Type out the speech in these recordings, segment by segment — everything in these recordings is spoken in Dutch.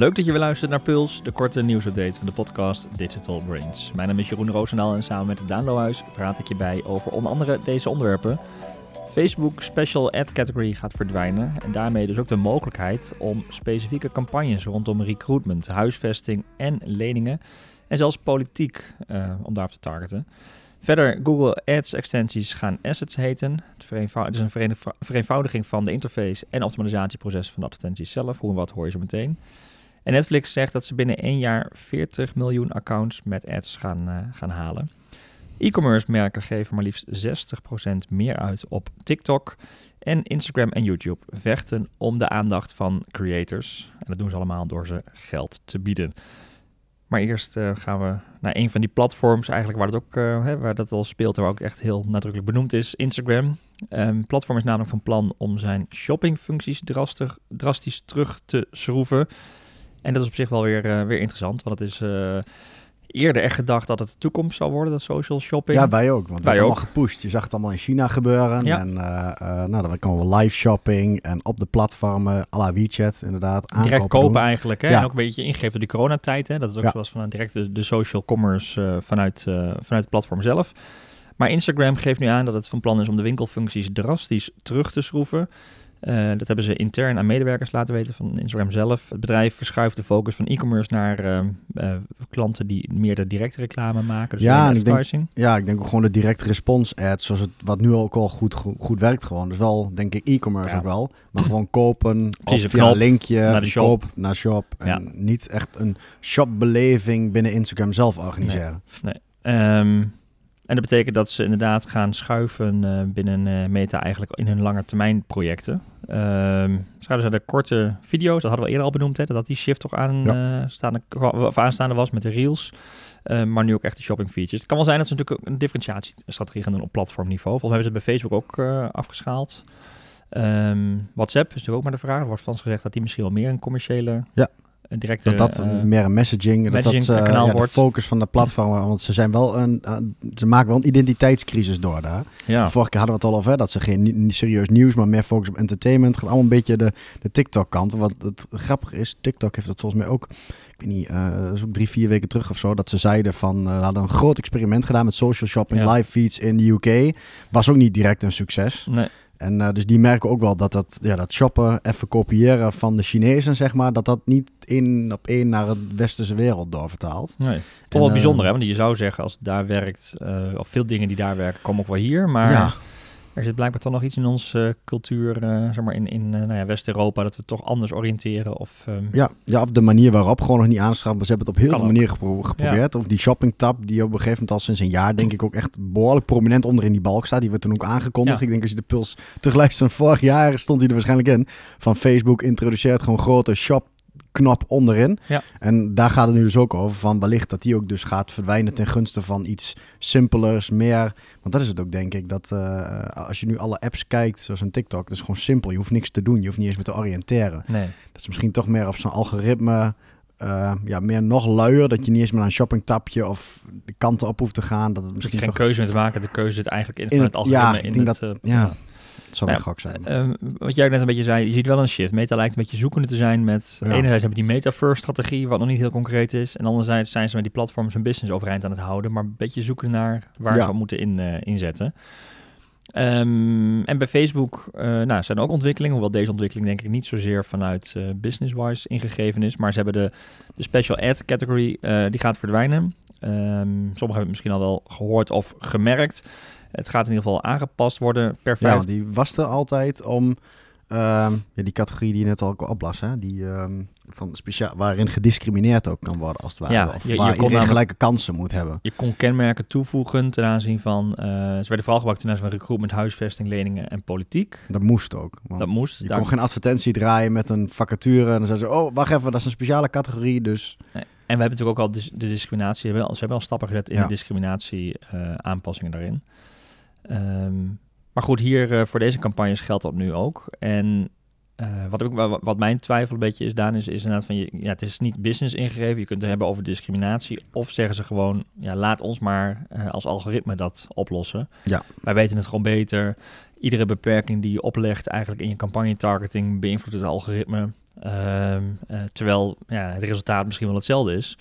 Leuk dat je weer luistert naar Puls, de korte nieuwsupdate van de podcast Digital Brains. Mijn naam is Jeroen Roosendaal en samen met het Downloadhuis praat ik je bij over onder andere deze onderwerpen. Facebook Special Ad Category gaat verdwijnen en daarmee dus ook de mogelijkheid om specifieke campagnes rondom recruitment, huisvesting en leningen en zelfs politiek uh, om daarop te targeten. Verder, Google Ads extensies gaan assets heten. Het, is een vereenvoudiging van de interface en optimalisatieproces van de advertenties zelf. Hoe en wat hoor je zo meteen. En Netflix zegt dat ze binnen één jaar 40 miljoen accounts met ads gaan, uh, gaan halen. E-commerce merken geven maar liefst 60% meer uit op TikTok. En Instagram en YouTube vechten om de aandacht van creators. En dat doen ze allemaal door ze geld te bieden. Maar eerst uh, gaan we naar een van die platforms, eigenlijk waar dat ook uh, hè, waar dat al speelt, waar ook echt heel nadrukkelijk benoemd is, Instagram. Um, platform is namelijk van plan om zijn shoppingfuncties drastisch, drastisch terug te schroeven. En dat is op zich wel weer, uh, weer interessant, want het is eerder echt gedacht dat het de toekomst zou worden, dat social shopping. Ja, wij ook. Want wij allemaal gepusht. Je zag het allemaal in China gebeuren. Ja. En uh, uh, nou, dan komen we live shopping en op de platformen, à la WeChat inderdaad. Direct kopen doen. eigenlijk. Hè? Ja. En ook een beetje ingeven door die coronatijd. Hè? Dat is ook ja. zoals van direct de, de social commerce vanuit, vanuit het platform zelf. Maar Instagram geeft nu aan dat het van plan is om de winkelfuncties drastisch terug te schroeven. Uh, dat hebben ze intern aan medewerkers laten weten van Instagram zelf. Het bedrijf verschuift de focus van e-commerce naar uh, uh, klanten die meer de directe reclame maken. Dus ja, ik denk, ja, ik denk ook gewoon de directe response ads, zoals het wat nu ook al goed, goed, goed werkt gewoon. Dus wel, denk ik, e-commerce ja. ook wel. Maar gewoon kopen, Precies, of via een linkje, naar de shop. Koop, naar shop. En ja. niet echt een shopbeleving binnen Instagram zelf organiseren. Nee. nee. Um, en dat betekent dat ze inderdaad gaan schuiven uh, binnen uh, Meta eigenlijk in hun lange termijn projecten. Um, ze de korte video's, dat hadden we eerder al benoemd, hè, dat die shift toch aan, ja. uh, staande, of aanstaande was met de reels. maar nu ook echt de shopping features. Het kan wel zijn dat ze natuurlijk een differentiatiestrategie gaan doen op platformniveau. Volgens mij hebben ze het bij Facebook ook afgeschaald. Um, WhatsApp is natuurlijk ook maar de vraag. Er wordt van gezegd dat die misschien wel meer een commerciële ja directe, dat dat uh, meer een messaging, messaging dat dat uh, ja, de focus van de platform, want ze zijn wel een, uh, ze maken wel een identiteitscrisis door daar. Ja. Vorige keer hadden we het al over, hè, dat ze geen niet serieus nieuws, maar meer focus op entertainment. Gaat allemaal een beetje de, de TikTok kant. Wat het grappig is, TikTok heeft het volgens mij ook, ik weet niet, dat is ook drie, vier weken terug of zo, dat ze zeiden van, we hadden een groot experiment gedaan met social shopping, ja. live feeds in de UK. Was ook niet direct een succes. Nee. En uh, dus die merken ook wel dat dat, ja, dat shoppen, even kopiëren van de Chinezen, zeg maar, dat dat niet in op één naar de westerse wereld doorvertaalt. Nee. Toch wel uh, bijzonder, hè? Want je zou zeggen, als het daar werkt, uh, of veel dingen die daar werken, komen ook wel hier. Maar ja. Er zit blijkbaar toch nog iets in onze cultuur, zeg maar in, in nou ja, West-Europa, dat we toch anders oriënteren. Of, um... ja, ja, of de manier waarop gewoon nog niet aanschaffen. Maar ze hebben het op heel veel manieren gepro geprobeerd. Ja. Of die shopping tab, die op een gegeven moment al sinds een jaar, denk ik, ook echt behoorlijk prominent onder in die balk staat. Die werd toen ook aangekondigd. Ja. Ik denk als je de puls terugluistert, vorig jaar stond hij er waarschijnlijk in. Van Facebook introduceert gewoon grote shop knop onderin. Ja. En daar gaat het nu dus ook over van wellicht dat die ook dus gaat verdwijnen ten gunste van iets simpelers, meer. Want dat is het ook denk ik, dat uh, als je nu alle apps kijkt, zoals een TikTok, dat is gewoon simpel. Je hoeft niks te doen, je hoeft niet eens meer te oriënteren. Nee. Dat is misschien toch meer op zo'n algoritme, uh, ja, meer nog luier, dat je niet eens meer naar een shoppingtapje of de kanten op hoeft te gaan. Dat het misschien geen toch... keuze meer te maken, de keuze zit eigenlijk in, in het, het algoritme. Ja, ik denk het, dat, ja. Het zou nou, gok zijn. Uh, wat jij net een beetje zei, je ziet wel een shift. Meta lijkt een beetje zoekende te zijn met... Ja. Enerzijds hebben die meta-first-strategie, wat nog niet heel concreet is. En anderzijds zijn ze met die platforms hun business overeind aan het houden. Maar een beetje zoeken naar waar ja. ze moeten in, uh, inzetten. Um, en bij Facebook uh, nou, zijn er ook ontwikkelingen, hoewel deze ontwikkeling denk ik niet zozeer vanuit uh, business-wise ingegeven is. Maar ze hebben de, de special ad category, uh, die gaat verdwijnen. Um, sommigen hebben het misschien al wel gehoord of gemerkt. Het gaat in ieder geval aangepast worden per Ja, die was er altijd om ja, die categorie die je net al oplas, hè, die um, van speciaal waarin gediscrimineerd ook kan worden als het ware, Ja, of je- je waar iedereen gelijke kansen moet hebben. Je kon kenmerken toevoegen ten aanzien van... eh, ze werden vooral gebruikt ten aanzien van recruitment, huisvesting, leningen en politiek. Dat moest ook. want Dat moest. Je Daar- kon geen advertentie draaien met een vacature en dan zeiden ze, oh, wacht even, dat is een speciale categorie, dus En we hebben natuurlijk ook al de discriminatie... Ze hebben, al- stappen gezet in Ja. de discriminatie eh, aanpassingen daarin. Ehm, maar goed, hier eh, voor deze campagnes geldt dat nu ook. En eh, wat, ook, wat, mijn twijfel een beetje is, Daan, is, is inderdaad van... Je, ja, het is niet business ingegeven. Je kunt het hebben over discriminatie. Of zeggen ze gewoon, ja, laat ons maar eh, als algoritme dat oplossen. Ja. Wij weten het gewoon beter. Iedere beperking die je oplegt eigenlijk in je campagne targeting beïnvloedt het algoritme. Ehm, terwijl ja, het resultaat misschien wel hetzelfde is.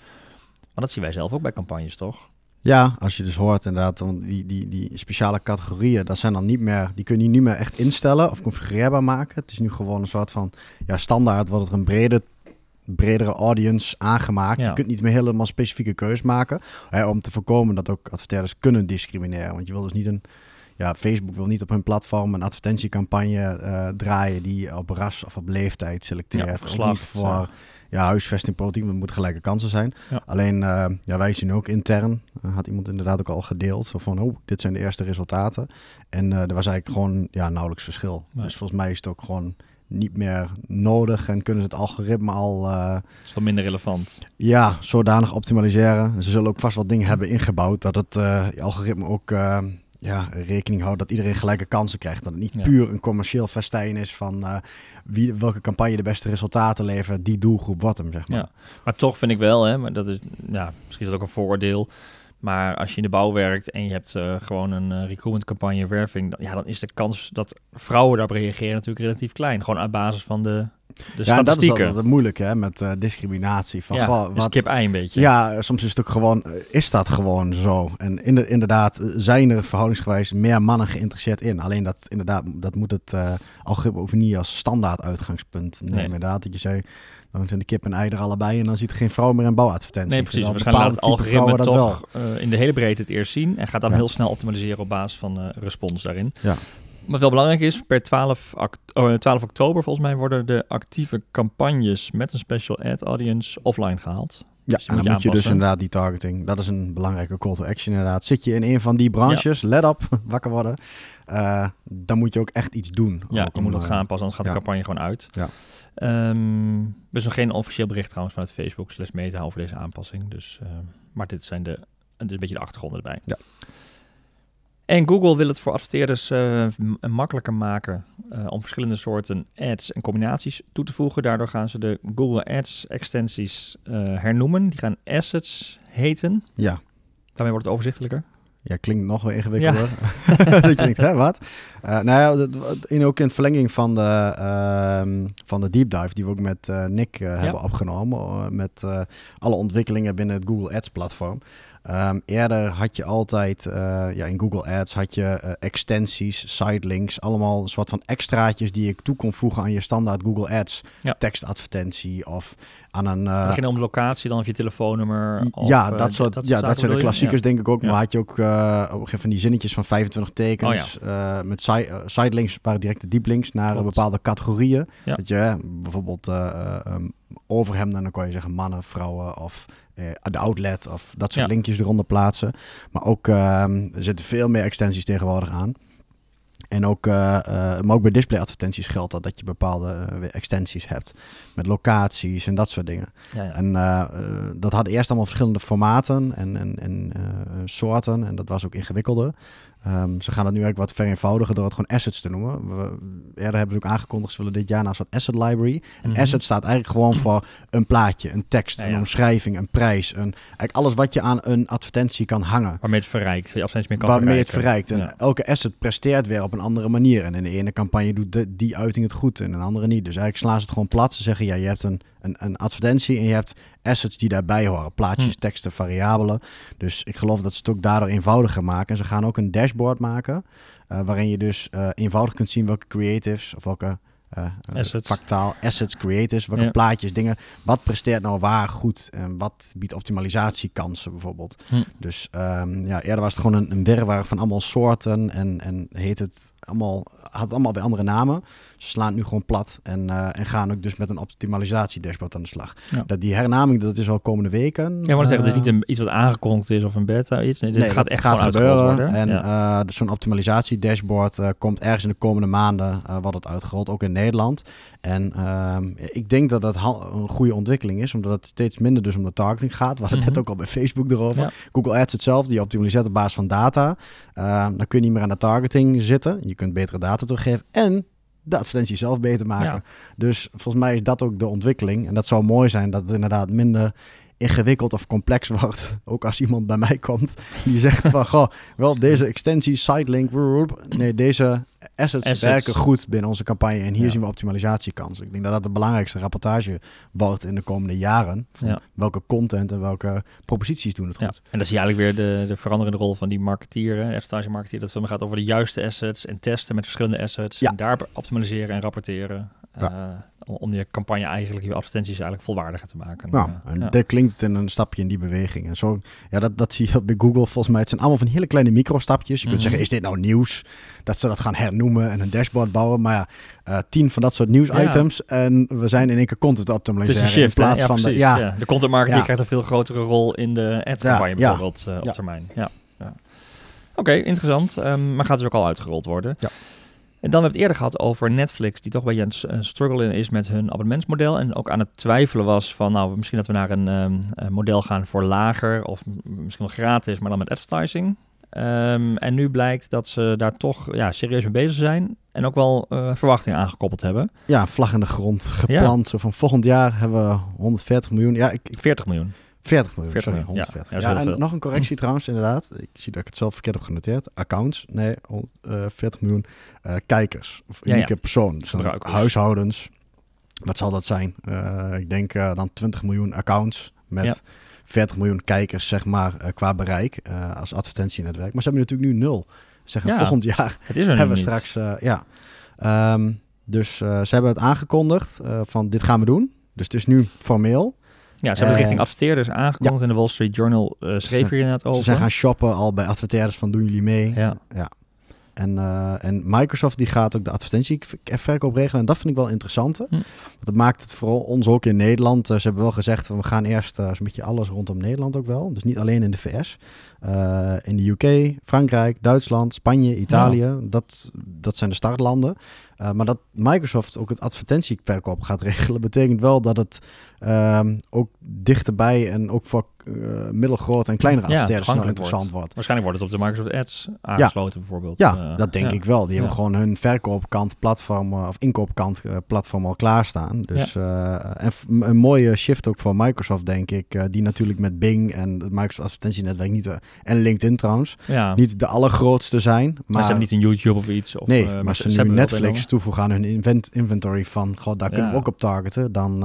Maar dat zien wij zelf ook bij campagnes, toch? Ja, als je dus hoort inderdaad, want die, die, die speciale categorieën, dat zijn dan niet meer, die kun je niet meer echt instellen of configureerbaar maken. Het is nu gewoon een soort van, ja, standaard wordt er een brede, bredere audience aangemaakt. Je kunt niet meer helemaal specifieke keus maken, hè, om te voorkomen dat ook adverteerders kunnen discrimineren. Want je wil dus niet een, ja, Facebook wil niet op hun platform een advertentiecampagne uh, draaien die op ras of op leeftijd selecteert. Ja, niet voor ja, huisvesting, politiek, het moeten gelijke kansen zijn. Alleen, uh, ja, wij zien ook intern, uh, had iemand inderdaad ook al gedeeld, van, oh, dit zijn de eerste resultaten. En er was eigenlijk gewoon ja, nauwelijks verschil. Dus volgens mij is het ook gewoon niet meer nodig en kunnen ze het algoritme al... Uh, is minder relevant. Ja, zodanig optimaliseren. Ze zullen ook vast wat dingen hebben ingebouwd dat het algoritme ook ja, rekening houdt dat iedereen gelijke kansen krijgt. Dat het niet puur een commercieel festijn is van uh, wie, welke campagne de beste resultaten levert, die doelgroep wat hem, zeg maar. Ja, maar toch vind ik wel, hè, maar dat is ja, misschien is dat ook een vooroordeel. Maar als je in de bouw werkt en je hebt uh, gewoon een uh, recruitment campagne werving, dan, ja, dan is de kans dat vrouwen daarop reageren natuurlijk relatief klein. Gewoon op basis van de de ja, dat is altijd moeilijk hè, met uh, discriminatie. Van, ja, goh, wat, kip-ei een beetje. Ja, soms is het ook gewoon, eh, is dat gewoon zo? En inderdaad zijn er verhoudingsgewijs meer mannen geïnteresseerd in. Alleen dat, inderdaad, dat moet het uh, algoritme ook niet als standaard uitgangspunt nemen. Inderdaad, dat je zei, dan zijn de kip en ei er allebei en dan ziet er geen vrouw meer in bouwadvertentie. Nee, precies. Waarschijnlijk laat het algoritme dat toch wel. in de hele breedte het eerst zien en gaat dan heel snel optimaliseren op basis van respons daarin. Ja. Wat wel belangrijk is, per 12, 12 oktober volgens mij worden de actieve campagnes met een special ad audience offline gehaald. Ja, dus en dan moet je, dus inderdaad die targeting. Dat is een belangrijke call to action inderdaad. Zit je in een van die branches, let op, wakker worden. Uh, dan moet je ook echt iets doen. Ja, je moet het gaan aanpassen, anders gaat de campagne gewoon uit. Ja. Um, er is nog geen officieel bericht trouwens vanuit Facebook slash meta over deze aanpassing. Dus, uh, maar dit zijn de, dit is een beetje de achtergronden erbij. Ja. En Google wil het voor adverteerders uh, makkelijker maken uh, om verschillende soorten ads en combinaties toe te voegen. Daardoor gaan ze de Google Ads extensies uh, hernoemen. Die gaan assets heten. Ja. Daarmee wordt het overzichtelijker. Ja, klinkt nog wel ingewikkelder. Ja. dat je denkt, hè, wat? Uh, nou ja, in, ook in verlenging van de, uh, van de deep dive die we ook met uh, Nick ja. hebben opgenomen. met alle ontwikkelingen binnen het Google Ads platform. Um, eerder had je altijd, ja, in Google Ads had je extensies, sitelinks, allemaal een soort van extraatjes die ik toe kon voegen aan je standaard Google Ads ja. tekstadvertentie of aan een... Uh, Begin om locatie dan of je telefoonnummer? Of, ja, dat, soort, dat ja, dat zijn de klassiekers denk ik ook. Maar had je ook uh, van die zinnetjes van 25 tekens oh, met si sitelinks waren directe dieplinks naar bepaalde categorieën. Dat je bijvoorbeeld um, overhemden, en dan kan je zeggen mannen, vrouwen of uh, de outlet of dat soort linkjes eronder plaatsen. Maar ook ehm, er zitten veel meer extensies tegenwoordig aan. En ook, uh, maar ook bij display advertenties geldt dat, dat je bepaalde extensies hebt. Met locaties en dat soort dingen. Ja, ja. En dat hadden eerst allemaal verschillende formaten en, en, en soorten. En dat was ook ingewikkelder. Um, ze gaan het nu eigenlijk wat vereenvoudigen door het gewoon assets te noemen. We, eerder hebben ze ook aangekondigd, ze willen dit jaar naar een soort asset library. En mhm. asset staat eigenlijk gewoon voor een plaatje, een tekst, een omschrijving, een prijs. Een, eigenlijk alles wat je aan een advertentie kan hangen. Waarmee het verrijkt. Je meer kan Waarmee het verrijkt. En elke asset presteert weer op een andere manier. En in de ene campagne doet de, die uiting het goed en in de andere niet. Dus eigenlijk slaan ze het gewoon plat. Ze zeggen, ja, je hebt een een, een advertentie en je hebt assets die daarbij horen. Plaatjes, hm. teksten, variabelen. Dus ik geloof dat ze het ook daardoor eenvoudiger maken. En ze gaan ook een dashboard maken uh, waarin je dus uh, eenvoudig kunt zien welke creatives of welke uh, assets. factaal assets, creators, welke plaatjes, dingen. Wat presteert nou waar goed en wat biedt optimalisatiekansen bijvoorbeeld. Hm. Dus um, ja, eerder was het gewoon een, een wirwar van allemaal soorten en, en heet het allemaal, had het allemaal bij andere namen. Ze slaan het nu gewoon plat en, uh, en gaan ook dus met een optimalisatie dashboard aan de slag. Dat die hernaming, dat is al komende weken. Ja, maar zeggen, het is niet een, iets wat aangekondigd is of een beta iets. Nee, dit gaat echt gaat gebeuren. En ja. dus zo'n optimalisatie dashboard komt ergens in de komende maanden wat het uitgerold, ook in Nederland. En ehm, ik denk dat dat een goede ontwikkeling is, omdat het steeds minder dus om de targeting gaat. We hadden het net mhm. ook al bij Facebook erover. Google Ads hetzelfde, die optimaliseert op basis van data. Ehm, dan kun je niet meer aan de targeting zitten. Je kunt betere data teruggeven en de advertentie zelf beter maken. Dus volgens mij is dat ook de ontwikkeling. En dat zou mooi zijn dat het inderdaad minder ingewikkeld of complex wordt. Ook als iemand bij mij komt die zegt van, goh, wel deze extensie, sitelink, nee, deze assets, werken goed binnen onze campagne en hier zien we optimalisatiekansen. Ik denk dat dat de belangrijkste rapportage wordt in de komende jaren. Van Welke content en welke proposities doen het goed. En dat is eigenlijk weer de, de veranderende rol van die marketeer, advertising marketeer, dat het gaat over de juiste assets en testen met verschillende assets. En daar optimaliseren en rapporteren. Uh, om je campagne eigenlijk, je advertenties eigenlijk volwaardiger te maken. Nou, uh, en ja. klinkt het in een stapje in die beweging. En zo, ja, dat, dat zie je bij Google volgens mij. Het zijn allemaal van hele kleine microstapjes. Je kunt mhm. zeggen, is dit nou nieuws? Dat ze dat gaan hernoemen en een dashboard bouwen. Maar ja, uh, tien van dat soort nieuwsitems. Ja. En we zijn in één keer content optimaliseren. In plaats van de, ja. De content marketing krijgt een veel grotere rol in de ad campagne bijvoorbeeld op termijn. Ja. Oké, interessant. Um, maar gaat dus ook al uitgerold worden. Ja. En dan hebben we het eerder gehad over Netflix, die toch bij een uh, struggle is met hun abonnementsmodel. En ook aan het twijfelen was van, nou, misschien dat we naar een, um, model gaan voor lager of misschien wel gratis, maar dan met advertising. Um, en nu blijkt dat ze daar toch ja, serieus mee bezig zijn en ook wel uh, verwachtingen aangekoppeld hebben. Ja, vlag in de grond gepland. Zo van volgend jaar hebben we 140 miljoen. Ja, ik, 40 miljoen. 40 miljoen, 40 sorry, 140. Ja, en nog een correctie trouwens, inderdaad. Ik zie dat ik het zelf verkeerd heb genoteerd. Accounts, nee, 40 eh, miljoen uh, kijkers. Of unieke persoon. Dus huishoudens. Wat zal dat zijn? Uh, ik denk dan 20 miljoen accounts met 40 miljoen kijkers, zeg maar, qua bereik als advertentienetwerk. Maar ze hebben natuurlijk nu nul. Zeggen volgend jaar het is er hebben we straks, ja. Um, dus ze hebben het aangekondigd van dit gaan we doen. Dus het is nu formeel. Ja, ze hebben uh, richting adverteerders aangekondigd in de Wall Street Journal. Uh, schreef hier inderdaad over. Ze zijn gaan shoppen al bij adverteerders van doen jullie mee. Ja. ja. En, uh, en Microsoft die gaat ook de advertentieverkoop regelen. En dat vind ik wel interessant. Hm. Dat maakt het vooral ons ook in Nederland. ze hebben wel gezegd van we gaan eerst uh, een beetje alles rondom Nederland ook wel. Dus niet alleen in de VS. in de UK, Frankrijk, Duitsland, Spanje, Italië. Dat, dat zijn de startlanden. Maar dat Microsoft ook het advertentieverkoop gaat regelen, betekent wel dat het um, ook dichterbij en ook voor uh, middelgrote en kleinere adverteerders ja, interessant wordt. Waarschijnlijk wordt het op de Microsoft Ads aangesloten bijvoorbeeld. Ja, uh, dat denk ik wel. Die hebben gewoon hun verkoopkant platform of inkoopkant uh, platform al klaarstaan. Dus en een mooie shift ook voor Microsoft denk ik, die natuurlijk met Bing en het Microsoft advertentienetwerk niet en LinkedIn trouwens niet de allergrootste zijn. Maar, maar ze hebben niet een YouTube of iets. Of, nee, maar ze, ze nu Netflix toevoegen aan hun inventory van, god, daar kunnen we ook op targeten. Dan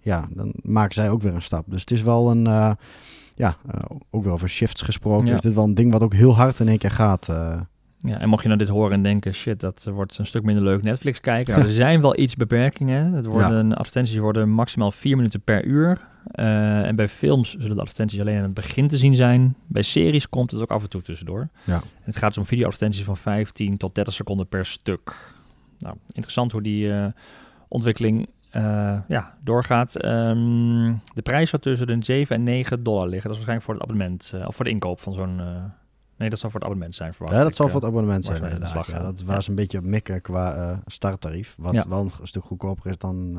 ja, dan maken zij ook weer een stap. Dus het is wel een, uh, ja, uh, ook weer over shifts gesproken. Ja. Is dit wel een ding wat ook heel hard in één keer gaat. Uh. Ja, en mocht je nou dit horen en denken, shit, dat wordt een stuk minder leuk Netflix kijken. Nou, er zijn wel iets beperkingen. Het worden, ja. Advertenties worden maximaal vier minuten per uur. Uh, en bij films zullen de advertenties alleen aan het begin te zien zijn. Bij series komt het ook af en toe tussendoor. Ja. En het gaat dus om videoadvertenties van 15 tot 30 seconden per stuk. Nou, interessant hoe die uh, ontwikkeling uh, ja, doorgaat. Um, de prijs zou tussen de 7 en 9 dollar liggen. Dat is waarschijnlijk voor het abonnement, uh, of voor de inkoop van zo'n... Uh, nee, dat zal voor het abonnement zijn. Verwacht ja, dat zal voor het abonnement zijn inderdaad. Ja, dat was een beetje op mikken qua starttarief. Wat ja. wel een stuk goedkoper is dan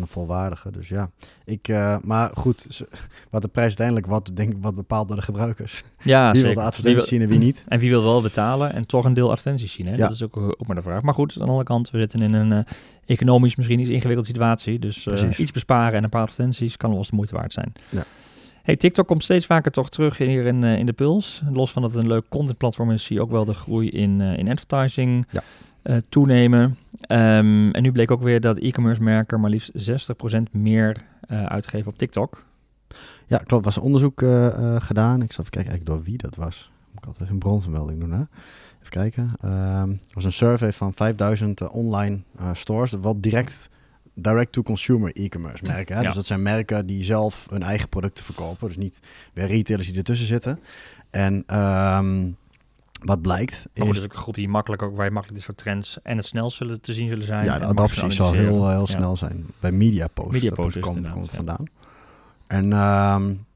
een volwaardige. Dus ja, ik, uh, maar goed, wat de prijs uiteindelijk wat, denk wat bepaald door de gebruikers. Ja, wie wil de advertenties zien en wie niet. En wie wil wel betalen en toch een deel advertenties zien. Hè? Ja. Dat is ook, ook maar de vraag. Maar goed, aan de andere kant, we zitten in een uh, economisch misschien iets ingewikkelde situatie. Dus uh, iets besparen en een paar advertenties kan wel eens de moeite waard zijn. Ja. Hey, TikTok komt steeds vaker toch terug hier in, in de puls. Los van dat het een leuk contentplatform is, zie je ook wel de groei in, in advertising. Ja. Uh, toenemen. Um, en nu bleek ook weer dat e-commerce merken maar liefst 60% meer uh, uitgeven op TikTok. Ja, klopt. Was een onderzoek uh, gedaan. Ik zal even kijken eigenlijk door wie dat was. Moet ik altijd even een bronvermelding doen, hè? Even kijken. Um, er was een survey van 5000 online stores, wat direct direct-to-consumer e-commerce merken. Hè? Ja. Dus dat zijn merken die zelf hun eigen producten verkopen. Dus niet weer retailers die ertussen zitten. En um, wat blijkt. Is een groep die makkelijk ook waar je makkelijk dit soort trends en het snel zullen te zien zullen zijn. Ja, de adoptie zal heel, heel snel zijn. Bij MediaPost. MediaPost komt, komt vandaan. En um,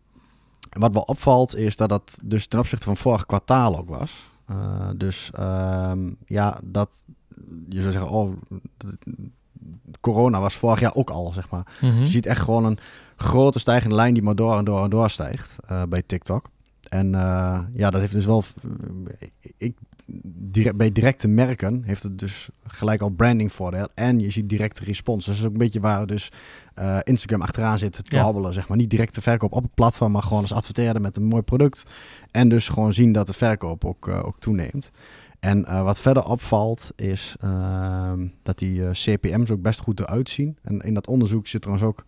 wat wel opvalt is dat dat dus ten opzichte van vorig kwartaal ook was. Uh, dus um, ja, dat je zou zeggen, oh, corona was vorig jaar ook al, zeg maar. Mm -hmm. Je ziet echt gewoon een grote stijgende lijn die maar door en door en door stijgt uh, bij TikTok. En uh, ja, dat heeft dus wel. Ik, direct, bij directe merken heeft het dus gelijk al branding voordeel. En je ziet directe respons. Dus dat is ook een beetje waar dus uh, Instagram achteraan zit te ja. zeg maar. Niet directe verkoop op het platform, maar gewoon als adverteren met een mooi product. En dus gewoon zien dat de verkoop ook, uh, ook toeneemt. En wat verder opvalt is ehm, dat die CPM's ook best goed eruit zien. En in dat onderzoek zit trouwens ook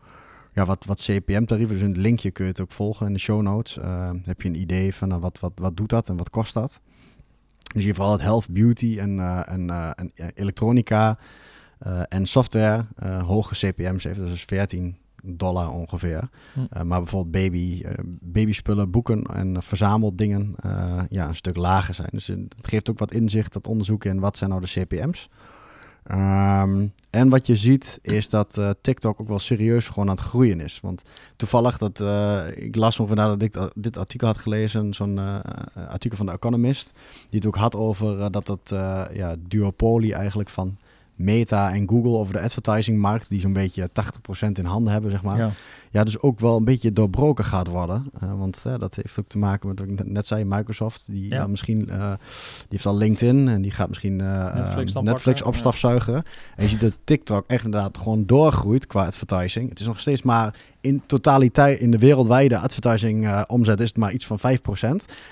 ja, wat, wat CPM-tarieven. Dus in het linkje kun je het ook volgen in de show notes. heb je een idee van uh, wat, wat, wat doet dat en wat kost dat? Dus je vooral het health, beauty en, uh, en, en elektronica en software hoge CPM's heeft. Dus 14 dollar ongeveer. Hm. Maar bijvoorbeeld baby, babyspullen, boeken en verzameldingen ja, een stuk lager zijn. Dus het geeft ook wat inzicht, dat onderzoek in wat zijn nou de CPM's. Ehm, en wat je ziet is dat TikTok ook wel serieus gewoon aan het groeien is. Want toevallig, dat, ik las nog nadat ik dit artikel had gelezen, zo'n artikel van The Economist, die het ook had over dat dat ja, duopolie eigenlijk van Meta en Google over de advertisingmarkt, die zo'n beetje 80% in handen hebben, zeg maar. Ja ja, dus ook wel een beetje doorbroken gaat worden. Uh, want uh, dat heeft ook te maken met wat ik net zei, Microsoft. Die ja. misschien, die heeft al LinkedIn en die gaat misschien Netflix, Netflix opstafzuigen. Ja. En je ziet dat TikTok echt inderdaad gewoon doorgroeit qua advertising. Het is nog steeds maar in totaliteit in de wereldwijde advertising omzet is het maar iets van 5%.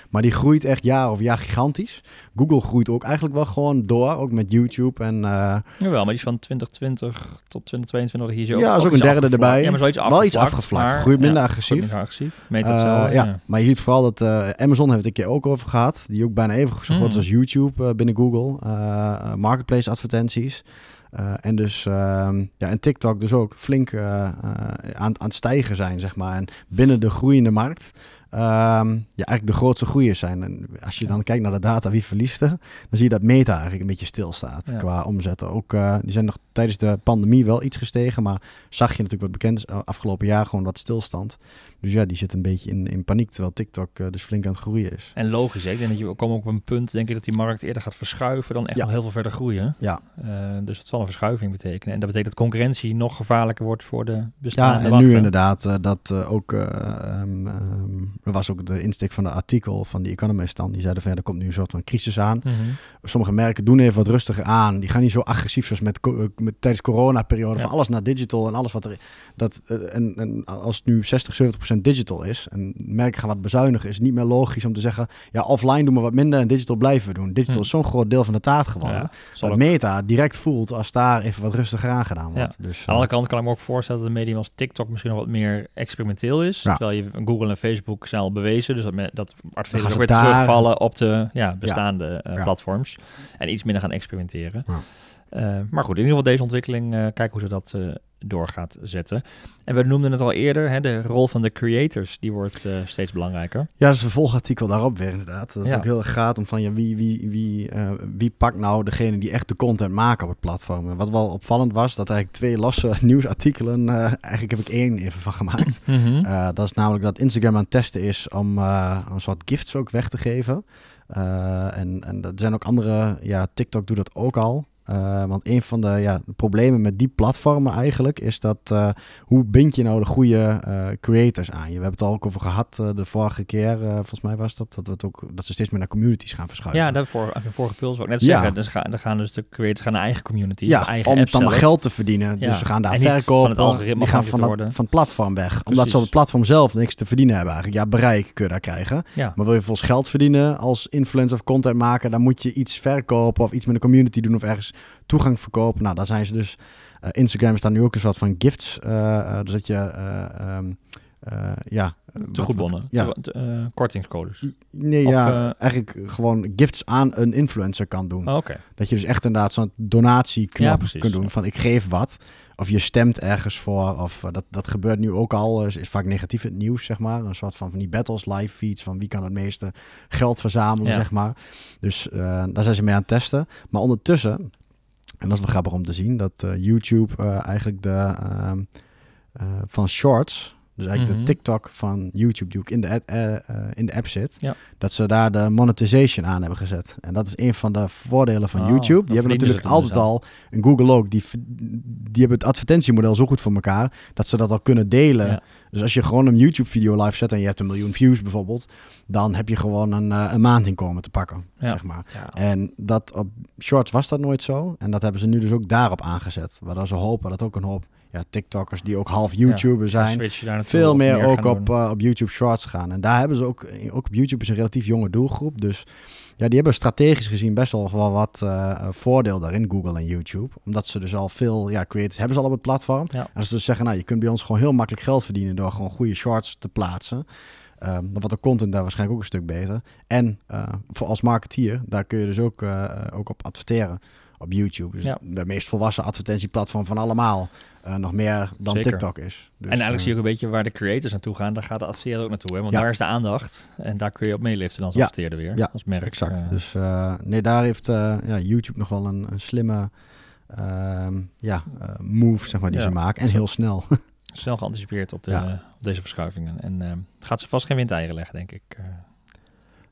Maar die groeit echt jaar over jaar gigantisch. Google groeit ook eigenlijk wel gewoon door, ook met YouTube en... Jawel, maar die is van 2020 tot 2022 hier zo. Ja, is ook een derde erbij. Ja, maar zoiets Wel iets afgevlakt. Groeit minder agressief. Minder agressief. Uh, ja. maar je ziet vooral dat uh, Amazon heeft het een keer ook over gehad. Die ook bijna even zo groot mm. als YouTube uh, binnen Google. marketplace advertenties. en dus ehm, ja, en TikTok dus ook flink aan, aan het stijgen zijn, zeg maar. En binnen de groeiende markt um, ja, eigenlijk de grootste groeiers zijn. En als je dan kijkt naar de data, wie verliest er, dan zie je dat Meta eigenlijk een beetje stilstaat qua omzetten. Ook, uh, die zijn nog tijdens de pandemie wel iets gestegen, maar zag je natuurlijk wat bekend is afgelopen jaar gewoon wat stilstand. Dus ja, die zit een beetje in, in paniek, terwijl TikTok uh, dus flink aan het groeien is. En logisch, hè? ik denk dat je komen op een punt, denk ik, dat die markt eerder gaat verschuiven dan echt nog heel veel verder groeien. Ja. Uh, dus dat zal een verschuiving betekenen. En dat betekent dat concurrentie nog gevaarlijker wordt voor de bestaande Ja, en nu inderdaad dat ook, um, um, was ook de insteek van de artikel van die Economist dan, die zeiden van ja, er komt nu een soort van crisis aan. Mm -hmm. Sommige merken doen even wat rustiger aan. Die gaan niet zo agressief zoals met, met tijdens corona-periode, ja. van alles naar digital en alles wat er... Dat, en, en als het nu 60, 70% digital is en merken gaan wat bezuinigen, is het niet meer logisch om te zeggen, ja, offline doen we wat minder en digital blijven we doen. Digital hm. is zo'n groot deel van de taart geworden. Ja, dat Meta direct voelt als daar even wat rustiger aan gedaan wordt. Ja. Dus, Aan de andere kant kan ik me ook voorstellen dat een medium als TikTok misschien nog wat meer experimenteel is. Terwijl je Google en Facebook zijn bewezen, dus dat, me, dat adverteerders ook weer daar... terugvallen op de ja, bestaande uh, platforms. En iets minder gaan experimenteren. Uh, maar goed, in ieder geval deze ontwikkeling, uh, kijken hoe ze dat door gaat zetten. En we noemden het al eerder, hè, de rol van de creators, die wordt uh, steeds belangrijker. Ja, dat is een volgartikel daarop weer inderdaad. Dat het ook heel erg gaat om van ja, wie, wie, wie, uh, wie pakt nou degene die echt de content maken op het platform. En wat wel opvallend was, dat eigenlijk twee losse nieuwsartikelen, uh, eigenlijk heb ik één even van gemaakt. Mm -hmm. dat is namelijk dat Instagram aan het testen is om een soort gifts ook weg te geven. en, en er zijn ook andere, ja, TikTok doet dat ook al. Uh, want een van de ja, problemen met die platformen eigenlijk is dat uh, hoe bind je nou de goede uh, creators aan je? We hebben het al ook over gehad de vorige keer, volgens mij was dat, dat, we het ook, dat ze steeds meer naar communities gaan verschuiven. Ja, daarvoor, de vorige puls ook net zeggen. Ja. Dus gaan, dan gaan dus de creators gaan naar eigen community, ja, eigen om dan maar geld te verdienen. Ja. Dus ze gaan daar verkopen, van het die gaan van, dat, van het platform weg. Precies. Omdat ze op het platform zelf niks te verdienen hebben eigenlijk. Ja, bereik kun je daar krijgen. Ja. Maar wil je volgens geld verdienen als influencer of content maken, dan moet je iets verkopen of iets met een community doen of ergens toegang verkopen. Nou, daar zijn ze dus. Uh, Instagram is daar nu ook een soort van gifts. Dus dat je. Um, ja. Tegoedbonnen. Ja. kortingscodes. Nee, of, ja. eigenlijk gewoon gifts aan een influencer kan doen. Oh, Oké. Dat je dus echt inderdaad zo'n donatieknop ja, kunt doen. Van ik geef wat. Of je stemt ergens voor. Of dat, dat gebeurt nu ook al. Is, is vaak negatief het nieuws, zeg maar. Een soort van van die battles, live feeds. Van wie kan het meeste geld verzamelen, zeg maar. Dus daar zijn ze mee aan het testen. Maar ondertussen en dat is wel grappig om te zien, dat uh, YouTube uh, eigenlijk de uh, van shorts, dus eigenlijk de mhm. TikTok van YouTube, die ook in de, in de app zit, ja. dat ze daar de monetization aan hebben gezet. En dat is een van de voordelen van oh, YouTube. Die hebben natuurlijk altijd dus al, en Google ook, die, die hebben het advertentiemodel zo goed voor elkaar, dat ze dat al kunnen delen. Ja dus als je gewoon een YouTube-video live zet en je hebt een miljoen views bijvoorbeeld, dan heb je gewoon een, uh, een maandinkomen te pakken, zeg maar. En dat op Shorts was dat nooit zo. En dat hebben ze nu dus ook daarop aangezet. Waardoor ze hopen dat ook een hoop ja, TikTokkers die ook half YouTuber zijn, veel meer, ook op, uh, op YouTube Shorts gaan. En daar hebben ze ook, ook op YouTube is een relatief jonge doelgroep. Dus ja, die hebben strategisch gezien best wel, wel wat uh, voordeel daarin, Google en YouTube. Omdat ze dus al veel ja, creators hebben ze al op het platform. En als ze dus zeggen, nou, je kunt bij ons gewoon heel makkelijk geld verdienen door gewoon goede shorts te plaatsen. Um, dan wordt de content daar waarschijnlijk ook een stuk beter. En uh, voor als marketeer, daar kun je dus ook, ook op adverteren op YouTube. Dus de meest volwassen advertentieplatform van allemaal. Uh, nog meer dan TikTok is. Dus, en eigenlijk zie je ook een beetje waar de creators naartoe gaan. Daar gaat de adverteerder ook naartoe. Hè? Want daar is de aandacht. En daar kun je op meeliften als ja. adverteerder weer. Ja, als merk. exact. Dus nee, daar heeft ja, YouTube nog wel een, een slimme ehm, ja, move zeg maar, die ze maken. En heel snel. snel geanticipeerd op, de, op deze verschuivingen. En uh, gaat ze vast geen windeieren leggen, denk ik.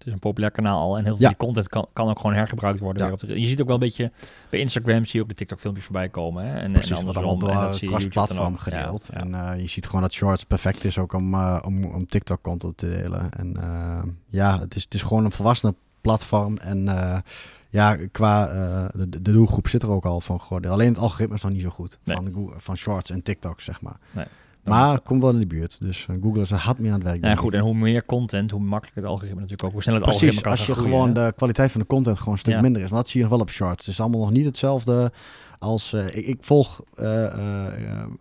Is een populair kanaal al. En heel veel ja. die content kan, kan ook gewoon hergebruikt worden. Ja. Op de, je ziet ook wel een beetje... Bij Instagram zie je ook de TikTok-filmpjes voorbij komen. Hè? En, Precies, en wat allemaal door het platform gedeeld. En uh, je ziet gewoon dat Shorts perfect is ook om, om, om TikTok-content te delen. En ja, het is, het is gewoon een volwassen platform. En ja, qua uh, de, de, doelgroep zit er ook al van geworden. Alleen het algoritme is nog niet zo goed. Van, van shorts en TikTok, zeg maar. Nee. Maar komt wel in de buurt. Dus uh, Google is er hard mee aan het werk. Ja, goed. En hoe meer content, hoe makkelijker het algoritme natuurlijk ook. Hoe sneller het Precies, algoritme als je gewoon de kwaliteit van de content gewoon een stuk minder is. Want dat zie je nog wel op shorts. Het is allemaal nog niet hetzelfde als... Uh, ik, ik, volg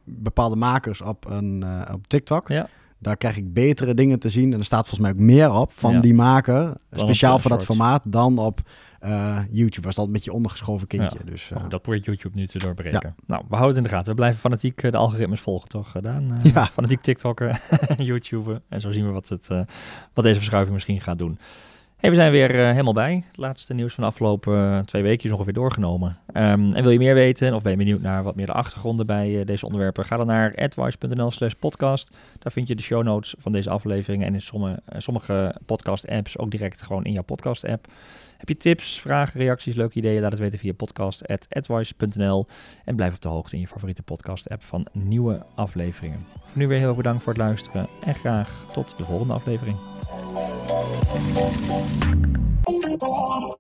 bepaalde makers op, een, op TikTok. Ja. Daar krijg ik betere dingen te zien. En er staat volgens mij ook meer op van die maker. speciaal voor dat formaat. Dan op uh, YouTube was dat een beetje ondergeschoven kindje. Dus, uh, dat probeert YouTube nu te doorbreken. Nou, we houden het in de gaten. We blijven fanatiek uh, de algoritmes volgen, toch? Gedaan. ja. Fanatiek TikTokken, YouTube. En zo zien we wat, het, wat deze verschuiving misschien gaat doen. Hey, we zijn weer helemaal bij. Het laatste nieuws van de afgelopen twee weken is ongeveer doorgenomen. Um, en wil je meer weten of ben je benieuwd naar wat meer de achtergronden bij deze onderwerpen? Ga dan naar advice.nl slash podcast. Daar vind je de show notes van deze aflevering en in sommige, sommige podcast apps ook direct gewoon in jouw podcast app. Heb je tips, vragen, reacties, leuke ideeën? Laat het weten via podcast.advice.nl. En blijf op de hoogte in je favoriete podcast-app van nieuwe afleveringen. Voor nu weer heel erg bedankt voor het luisteren. En graag tot de volgende aflevering. よいしょ。